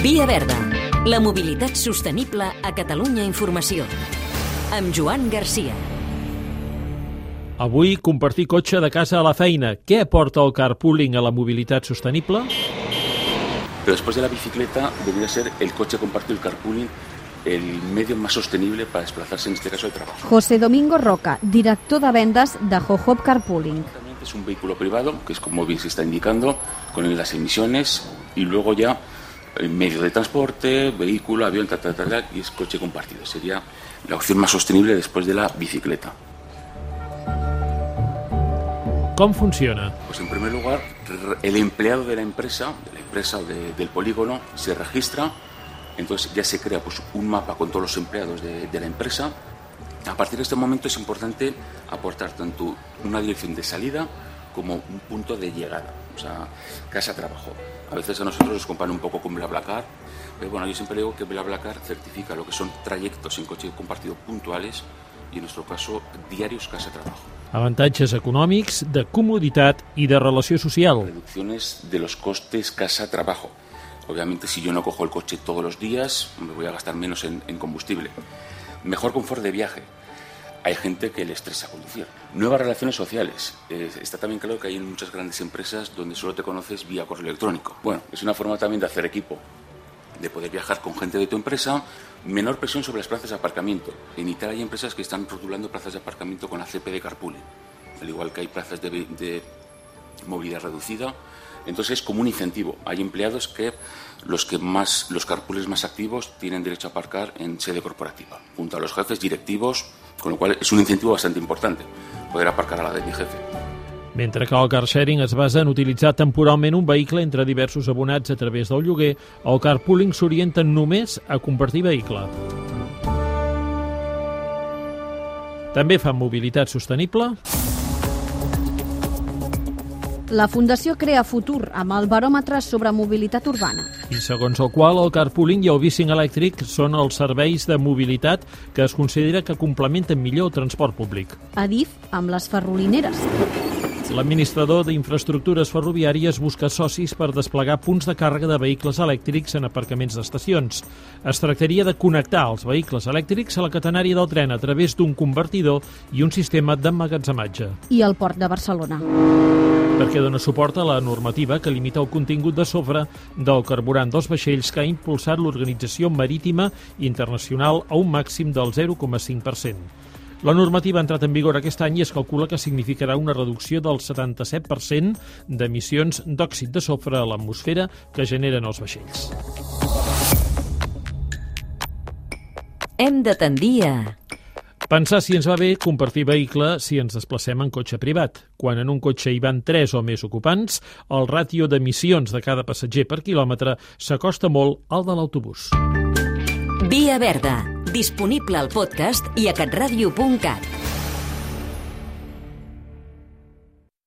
Via Verda, la mobilitat sostenible a Catalunya Informació. Amb Joan Garcia. Avui, compartir cotxe de casa a la feina. Què aporta el carpooling a la mobilitat sostenible? Pero después de la bicicleta debería ser el coche compartido, el carpooling, el medio más sostenible para desplazarse en este caso de trabajo. José Domingo Roca, director de vendes de Jojob Carpooling. Es un vehículo privado, que es como bien se está indicando, con las emisiones y luego ya el medio de transporte, vehículo, avión, tal, tal, tal, tal, y es coche compartido. Sería la opción más sostenible después de la bicicleta. Com funciona? Pues en primer lugar, el empleado de la empresa, de la empresa de- del polígono, se registra, entonces ya se crea pues, un mapa con todos los empleados de, de la empresa. A partir de este momento es importante aportar tanto una dirección de salida como un punto de llegada, o sea, casa-trabajo. A veces a nosotros nos comparan un poco con BlaBlaCar, pero bueno, yo siempre digo que BlaBlaCar certifica lo que son trayectos en coche compartido puntuales y en nuestro caso diarios casa-trabajo. Avantatges econòmics, de comoditat i de relació social. reducciones de los costes casa-trabajo. Obviamente, si yo no cojo el coche todos los días, me voy a gastar menos en, en combustible. Mejor confort de viaje. Hay gente que le estresa conducir. Nuevas relaciones sociales. Está también claro que hay muchas grandes empresas donde solo te conoces vía correo electrónico. Bueno, es una forma también de hacer equipo, de poder viajar con gente de tu empresa, menor presión sobre las plazas de aparcamiento. En Italia hay empresas que están rotulando plazas de aparcamiento con ACP de carpooling, al igual que hay plazas de, movilidad reducida. Entonces es como un incentivo. Hay empleados que los que más los carpools más activos tienen derecho a aparcar en sede corporativa, junto a los jefes directivos, con lo cual es un incentivo bastante importante poder aparcar a la de mi jefe. Mentre que el car sharing es basa en utilitzar temporalment un vehicle entre diversos abonats a través del lloguer, el carpooling s'orienta només a compartir vehicle. També fa mobilitat sostenible? La Fundació Crea Futur amb el baròmetre sobre mobilitat urbana. i segons el qual el carpooling i el bicing elèctric són els serveis de mobilitat que es considera que complementen millor el transport públic. Adif amb les ferrolineres. L'administrador d'infraestructures ferroviàries busca socis per desplegar punts de càrrega de vehicles elèctrics en aparcaments d'estacions. Es tractaria de connectar els vehicles elèctrics a la catenària del tren a través d'un convertidor i un sistema d'emmagatzematge, i el Port de Barcelona. Perquè dona suport a la normativa que limita el contingut de sofre del carburant dels vaixells que ha impulsat l'Organització Marítima Internacional a un màxim del 0,5%. La normativa ha entrat en vigor aquest any i es calcula que significarà una reducció del 77% d'emissions d'òxid de sofre a l'atmosfera que generen els vaixells. Hem de tendir a... Pensar si ens va bé compartir vehicle si ens desplacem en cotxe privat. Quan en un cotxe hi van 3 o més ocupants, el ràtio d'emissions de cada passatger per quilòmetre s'acosta molt al de l'autobús. Via Verda, disponible al podcast i a catradio.cat.